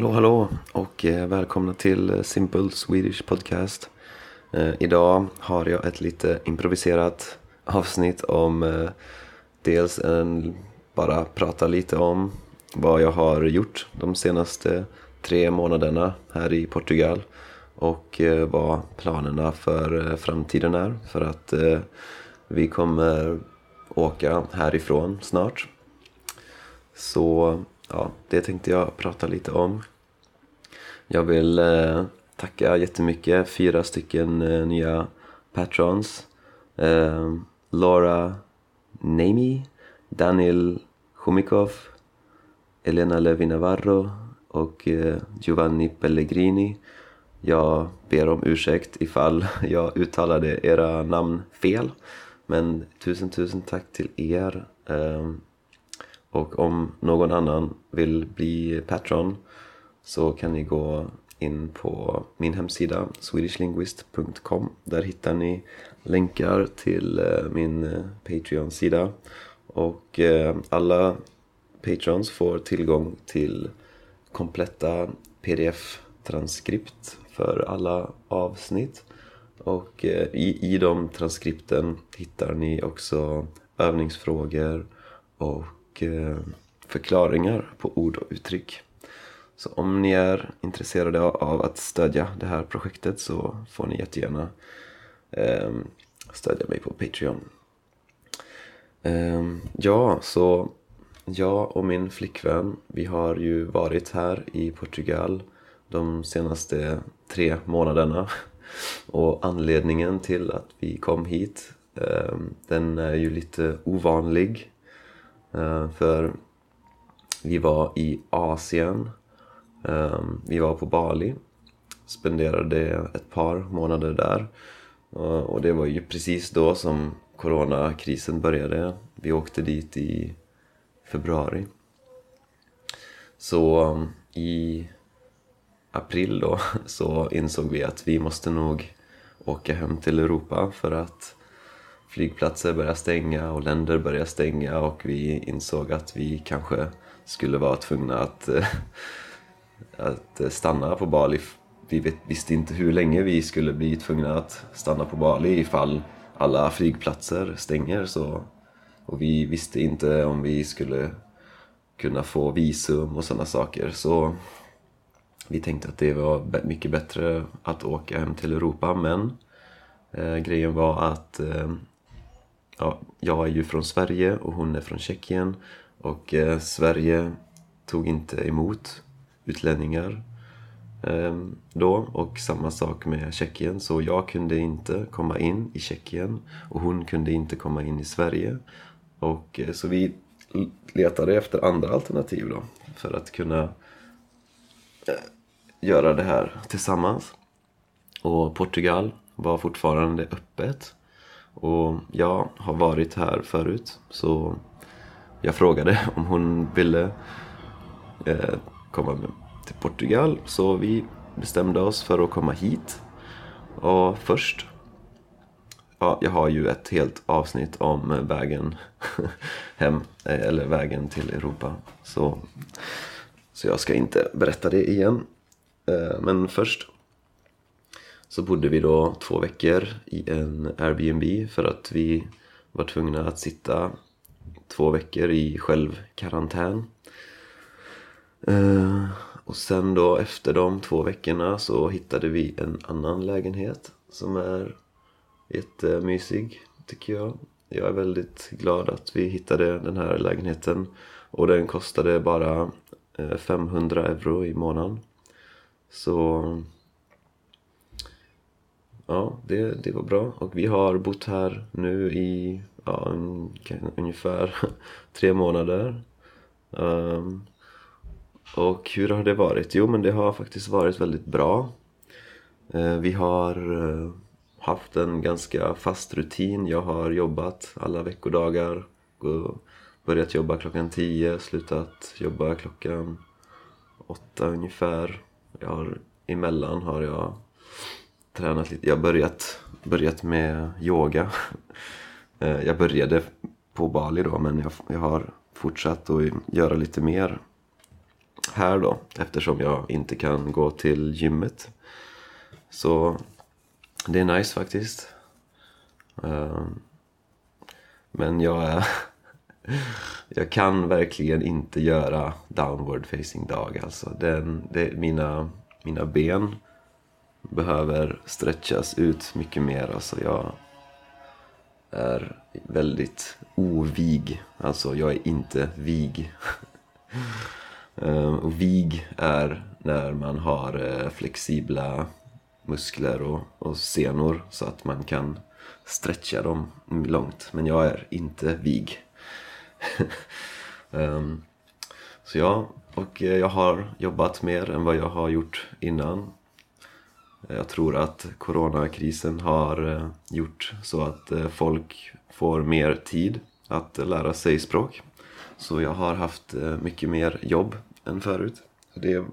Hallå hallå och eh, välkomna till eh, Simple Swedish Podcast. Eh, idag har jag ett lite improviserat avsnitt om dels en, bara prata lite om vad jag har gjort de senaste tre månaderna här i Portugal och vad planerna för framtiden är för att vi kommer åka härifrån snart. Så ja, det tänkte jag prata lite om. Jag vill eh, tacka jättemycket fyra stycken eh, nya patrons. Eh, Laura Nemi, Daniel Chomikov, Elena Levi Navarro och eh, Giovanni Pellegrini. Jag ber om ursäkt ifall jag uttalade era namn fel. Men tusen, tusen tack till er. Eh, och om någon annan vill bli patron så kan ni gå in på min hemsida swedishlinguist.com. Där hittar ni länkar till eh, min eh, Patreon-sida. Och eh, alla patrons får tillgång till kompletta pdf-transkript för alla avsnitt. Och i, i de transkripten hittar ni också övningsfrågor och och förklaringar på ord och uttryck. Så om ni är intresserade av att stödja det här projektet så får ni jättegärna ehm, stödja mig på Patreon. Ehm, ja, så jag och min flickvän, vi har ju varit här i Portugal de senaste tre månaderna. Och anledningen till att vi kom hit, ehm, den är ju lite ovanlig. Eh, för vi var i Asien, eh, vi var på Bali, spenderade ett par månader där. Eh, och det var ju precis då som coronakrisen började. Vi åkte dit i februari. Så i april då så insåg vi att vi måste nog åka hem till Europa för att flygplatser börjar stänga och länder börjar stänga och vi insåg att vi kanske skulle vara tvungna att, eh, att stanna på Bali. Vi visste inte hur länge vi skulle bli tvungna att stanna på Bali ifall alla flygplatser stänger så och vi visste inte om vi skulle kunna få visum och sådana saker. Så vi tänkte att det var mycket bättre att åka hem till Europa. Men eh, grejen var att eh, ja, jag är ju från Sverige och hon är från Tjeckien. Och eh, Sverige tog inte emot utlänningar eh, då. Och samma sak med Tjeckien. Så jag kunde inte komma in i Tjeckien och hon kunde inte komma in i Sverige. Och eh, så vi letade efter andra alternativ då för att kunna eh, göra det här tillsammans. Och Portugal var fortfarande öppet. Och jag har varit här förut så jag frågade om hon ville eh, komma med till Portugal. Så vi bestämde oss för att komma hit. Och först Ja, jag har ju ett helt avsnitt om vägen hem, eh, eller vägen till Europa. Så, så jag ska inte berätta det igen. Eh, men först så bodde vi då två veckor i en Airbnb för att vi var tvungna att sitta två veckor i självkarantän. Eh, Och sen då efter de två veckorna så hittade vi en annan lägenhet som är jättemysig tycker jag. Jag är väldigt glad att vi hittade den här lägenheten och den kostade bara eh, 500 euro i månaden. Så ja, det, det var bra och vi har bott här nu i ja, un, ungefär tre månader. Um, och hur har det varit? Jo, men det har faktiskt varit väldigt bra. Uh, Vi har uh, haft en ganska fast rutin. Jag har jobbat alla veckodagar. Börjat jobba klockan 10, slutat jobba klockan 8 ungefär. Jag har, emellan har jag tränat lite. Jag har börjat, börjat med yoga. Eh, jag började på Bali då men jag, jag har fortsatt att göra lite mer här då eftersom jag inte kan gå till gymmet. Så det är nice faktiskt. Eh, men jag är... jag kan verkligen inte göra downward facing dog alltså. Den, det, mina, mina ben behöver stretchas ut mycket mer. Alltså jag är väldigt ovig. Alltså jag är inte vig. Ehm, och vig är när man har eh, flexibla muskler och, och senor så att man kan stretcha dem långt. Men jag är inte vig. um, så ja, och eh, jag har jobbat mer än vad jag har gjort innan. Jag tror att coronakrisen har eh, gjort så att eh, folk får mer tid att eh, lära sig språk. Så jag har haft mycket mer jobb än förut. Det,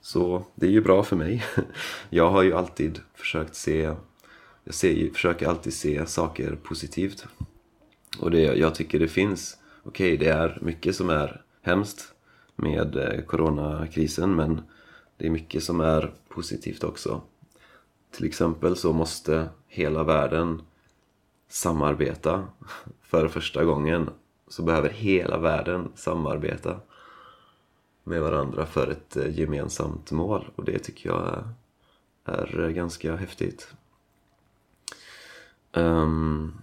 så det är ju bra för mig. Jag har ju alltid försökt se, jag ser, försöker alltid se saker positivt. Och det, jag tycker det finns, okej okay, det är mycket som är hemskt med coronakrisen men det är mycket som är positivt också. Till exempel så måste hela världen samarbeta för första gången. Så behöver hela världen samarbeta med varandra för ett eh, gemensamt mål och det tycker jag är ganska häftigt. Um,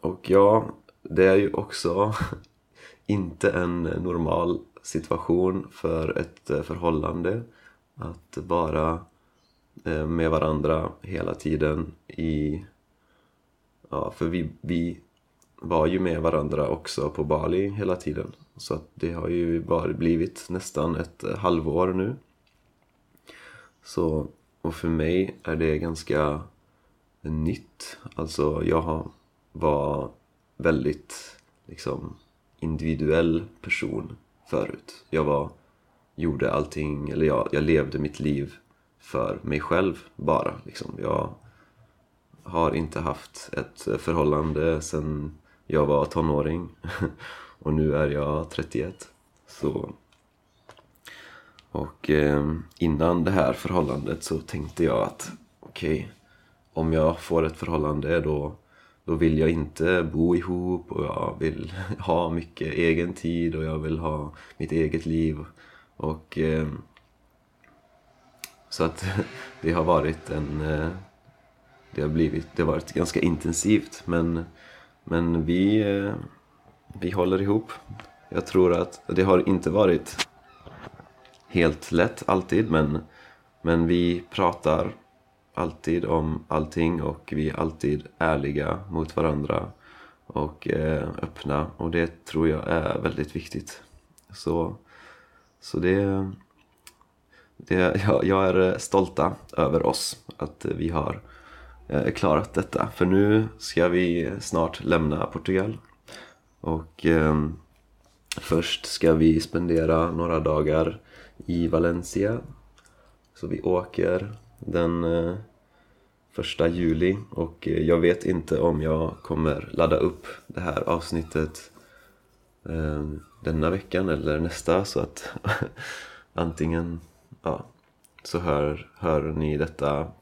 och ja, det är ju också inte en normal situation för ett eh, förhållande att vara Eh, med varandra hela tiden i... Ja, för vi, vi var ju med varandra också på Bali hela tiden. Så att det har ju varit, blivit nästan ett eh, halvår nu. Så, och för mig är det ganska nytt. Alltså jag var väldigt liksom individuell person förut. Jag var, gjorde allting, eller jag, jag levde mitt liv för mig själv bara. Liksom. Jag har inte haft ett förhållande sedan jag var tonåring och nu är jag 31. Så... Och eh, innan det här förhållandet så tänkte jag att okej, okay, om jag får ett förhållande då, då vill jag inte bo ihop och jag vill ha mycket egen tid och jag vill ha mitt eget liv. Och eh, så att det har varit en... Eh, det har, blivit, det har varit ganska intensivt men, men vi, eh, vi håller ihop. Jag tror att det har inte varit helt lätt alltid men, men vi pratar alltid om allting och vi är alltid ärliga mot varandra och eh, öppna och det tror jag är väldigt viktigt. Så, så det det, jag, jag är eh, stolta över oss att eh, vi har eh, klarat detta. För nu ska vi snart lämna Portugal. Och eh, först ska vi spendera några dagar i Valencia. Så vi åker den eh, första juli och eh, jag vet inte om jag kommer ladda upp det här avsnittet eh, denna veckan eller nästa så att antingen ja, så hör, hör ni detta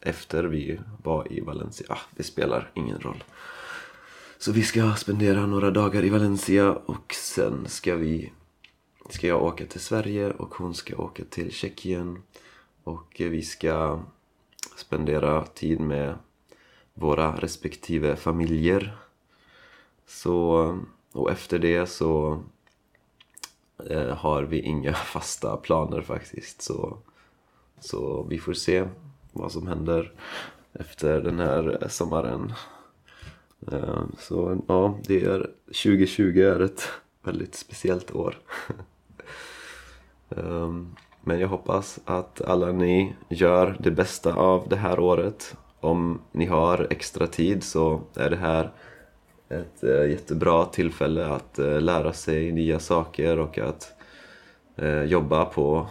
efter vi var i Valencia. Ah, det spelar ingen roll. Så vi ska spendera några dagar i Valencia och sen ska vi ska jag åka till Sverige och hon ska åka till Tjeckien och vi ska spendera tid med våra respektive familjer. Så, och efter det så eh, har vi inga fasta planer faktiskt. Så, så vi får se vad som händer efter den här sommaren. Eh, så ja, det är 2020 är ett väldigt speciellt år. Eh, men jag hoppas att alla ni gör det bästa av det här året. Om ni har extra tid så är det här ett eh, jättebra tillfälle att eh, lära sig nya saker och att eh, jobba på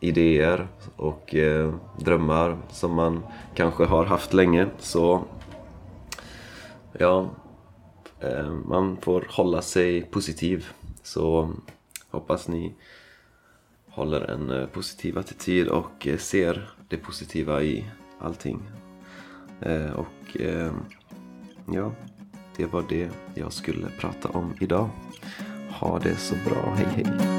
idéer och eh, drömmar som man kanske har haft länge. Så ja, eh, man får hålla sig positiv. Så hoppas ni håller en eh, positiv attityd och eh, ser det positiva i allting. Eh, och eh, ja, det var det jag skulle prata om idag. Ha det så bra, hej hej!